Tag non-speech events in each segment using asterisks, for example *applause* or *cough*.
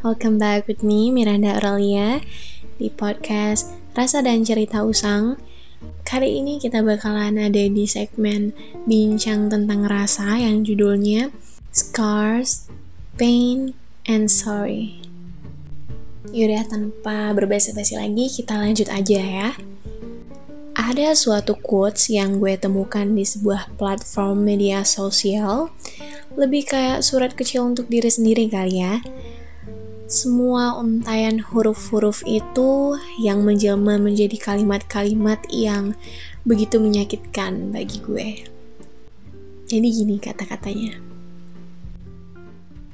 welcome back with me Miranda Aurelia di podcast Rasa dan Cerita Usang. Kali ini kita bakalan ada di segmen bincang tentang rasa yang judulnya Scars, Pain, and Sorry. Yaudah tanpa berbahasa-basi lagi kita lanjut aja ya. Ada suatu quotes yang gue temukan di sebuah platform media sosial lebih kayak surat kecil untuk diri sendiri kali ya. Semua untayan huruf-huruf itu yang menjelma menjadi kalimat-kalimat yang begitu menyakitkan bagi gue. Jadi gini kata-katanya.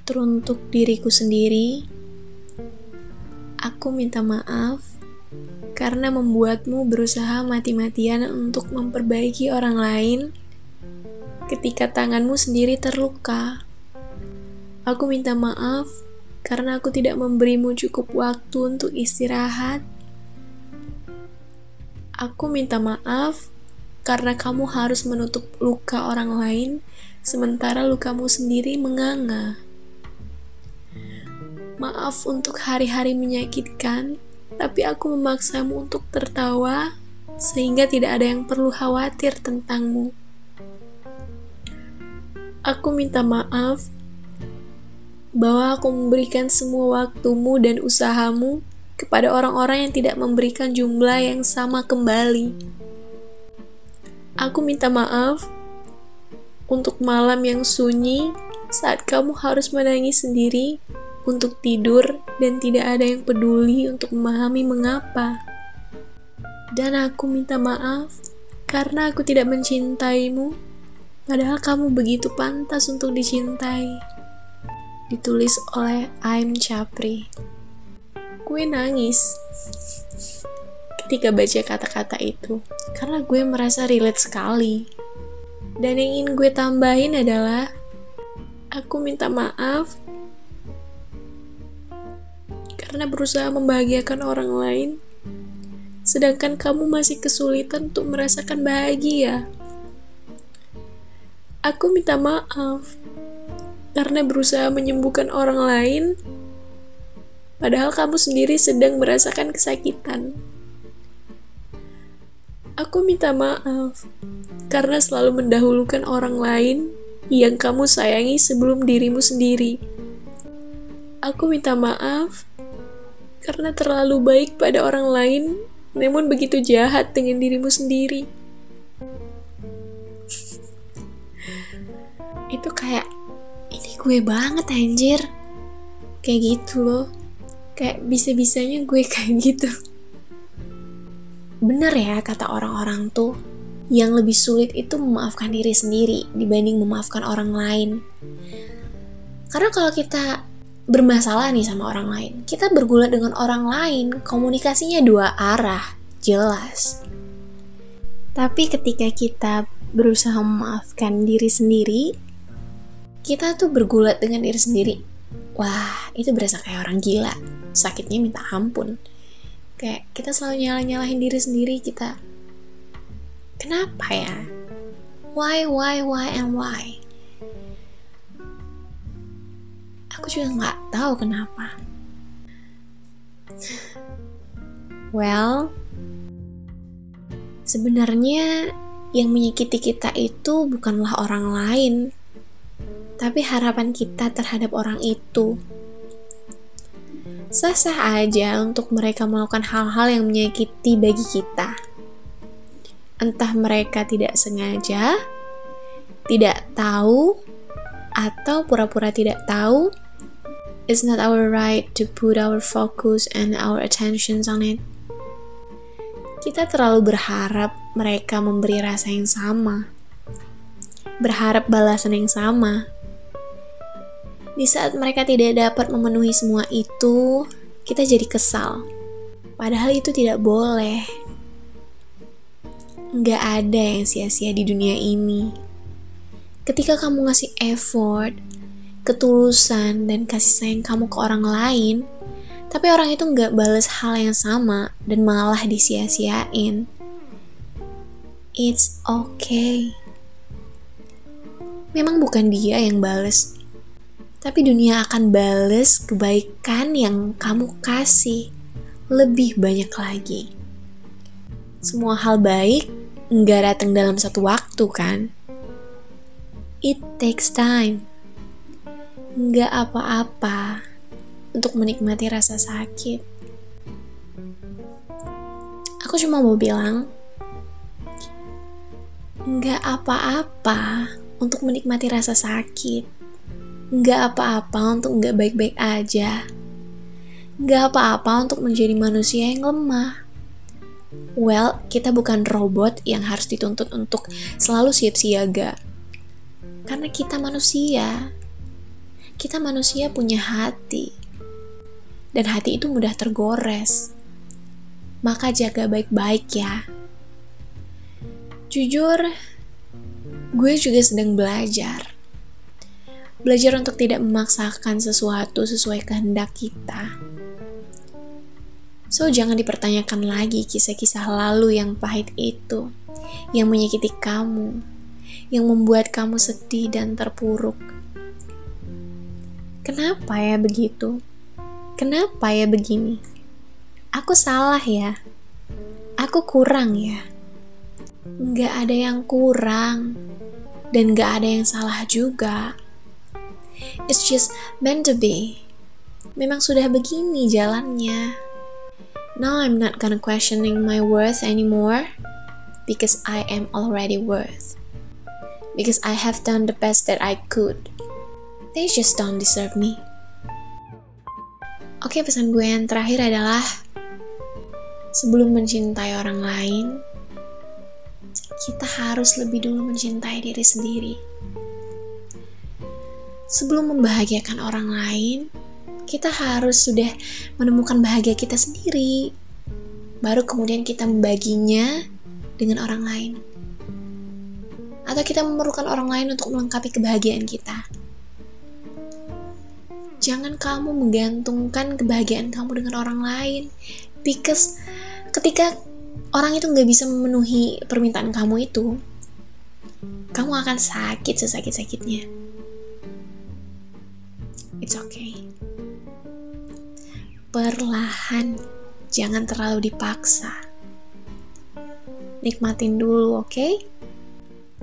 Teruntuk diriku sendiri, aku minta maaf karena membuatmu berusaha mati-matian untuk memperbaiki orang lain ketika tanganmu sendiri terluka. Aku minta maaf karena aku tidak memberimu cukup waktu untuk istirahat. Aku minta maaf karena kamu harus menutup luka orang lain sementara lukamu sendiri menganga. Maaf untuk hari-hari menyakitkan, tapi aku memaksamu untuk tertawa sehingga tidak ada yang perlu khawatir tentangmu. Aku minta maaf bahwa aku memberikan semua waktumu dan usahamu kepada orang-orang yang tidak memberikan jumlah yang sama kembali. Aku minta maaf untuk malam yang sunyi saat kamu harus menangis sendiri untuk tidur dan tidak ada yang peduli untuk memahami mengapa. Dan aku minta maaf karena aku tidak mencintaimu Padahal kamu begitu pantas untuk dicintai. Ditulis oleh Aim Chapri. Gue nangis ketika baca kata-kata itu karena gue merasa relate sekali. Dan yang ingin gue tambahin adalah aku minta maaf karena berusaha membahagiakan orang lain sedangkan kamu masih kesulitan untuk merasakan bahagia. Aku minta maaf karena berusaha menyembuhkan orang lain, padahal kamu sendiri sedang merasakan kesakitan. Aku minta maaf karena selalu mendahulukan orang lain yang kamu sayangi sebelum dirimu sendiri. Aku minta maaf karena terlalu baik pada orang lain, namun begitu jahat dengan dirimu sendiri. itu kayak gue banget anjir. Kayak gitu loh. Kayak bisa-bisanya gue *laughs* kayak gitu. Bener ya kata orang-orang tuh. Yang lebih sulit itu memaafkan diri sendiri dibanding memaafkan orang lain. Karena kalau kita bermasalah nih sama orang lain kita bergulat dengan orang lain komunikasinya dua arah jelas. Tapi ketika kita berusaha memaafkan diri sendiri kita tuh bergulat dengan diri sendiri. Wah, itu berasa kayak orang gila. Sakitnya minta ampun. Kayak kita selalu nyalah-nyalahin diri sendiri kita. Kenapa ya? Why, why, why, and why? Aku juga nggak tahu kenapa. Well, sebenarnya yang menyakiti kita itu bukanlah orang lain, tapi harapan kita terhadap orang itu. Sah-sah aja untuk mereka melakukan hal-hal yang menyakiti bagi kita. Entah mereka tidak sengaja, tidak tahu, atau pura-pura tidak tahu, it's not our right to put our focus and our attentions on it. Kita terlalu berharap mereka memberi rasa yang sama, berharap balasan yang sama, di saat mereka tidak dapat memenuhi semua itu, kita jadi kesal. Padahal itu tidak boleh. Nggak ada yang sia-sia di dunia ini. Ketika kamu ngasih effort, ketulusan, dan kasih sayang kamu ke orang lain, tapi orang itu nggak bales hal yang sama dan malah disia-siain. It's okay. Memang bukan dia yang bales, tapi dunia akan bales kebaikan yang kamu kasih lebih banyak lagi. Semua hal baik nggak datang dalam satu waktu kan? It takes time. Nggak apa-apa untuk menikmati rasa sakit. Aku cuma mau bilang, nggak apa-apa untuk menikmati rasa sakit Nggak apa-apa untuk nggak baik-baik aja. Nggak apa-apa untuk menjadi manusia yang lemah. Well, kita bukan robot yang harus dituntut untuk selalu siap siaga. Karena kita manusia. Kita manusia punya hati. Dan hati itu mudah tergores. Maka jaga baik-baik ya. Jujur, gue juga sedang belajar Belajar untuk tidak memaksakan sesuatu sesuai kehendak kita. So, jangan dipertanyakan lagi kisah-kisah lalu yang pahit itu, yang menyakiti kamu, yang membuat kamu sedih dan terpuruk. Kenapa ya begitu? Kenapa ya begini? Aku salah ya? Aku kurang ya? Nggak ada yang kurang, dan nggak ada yang salah juga. It's just meant to be. Memang sudah begini jalannya. Now I'm not gonna questioning my worth anymore because I am already worth. Because I have done the best that I could. They just don't deserve me. Oke, pesan gue yang terakhir adalah sebelum mencintai orang lain, kita harus lebih dulu mencintai diri sendiri sebelum membahagiakan orang lain, kita harus sudah menemukan bahagia kita sendiri. Baru kemudian kita membaginya dengan orang lain. Atau kita memerlukan orang lain untuk melengkapi kebahagiaan kita. Jangan kamu menggantungkan kebahagiaan kamu dengan orang lain. Because ketika orang itu nggak bisa memenuhi permintaan kamu itu, kamu akan sakit sesakit-sakitnya. It's okay. Perlahan, jangan terlalu dipaksa. Nikmatin dulu, oke? Okay?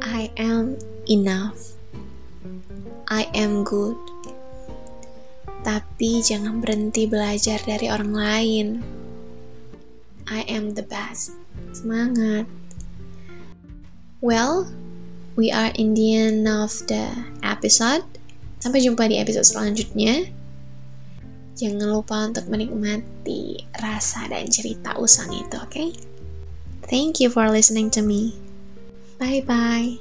I am enough. I am good. Tapi jangan berhenti belajar dari orang lain. I am the best. Semangat. Well, we are in the end of the episode. Sampai jumpa di episode selanjutnya. Jangan lupa untuk menikmati rasa dan cerita usang itu, oke? Okay? Thank you for listening to me. Bye bye.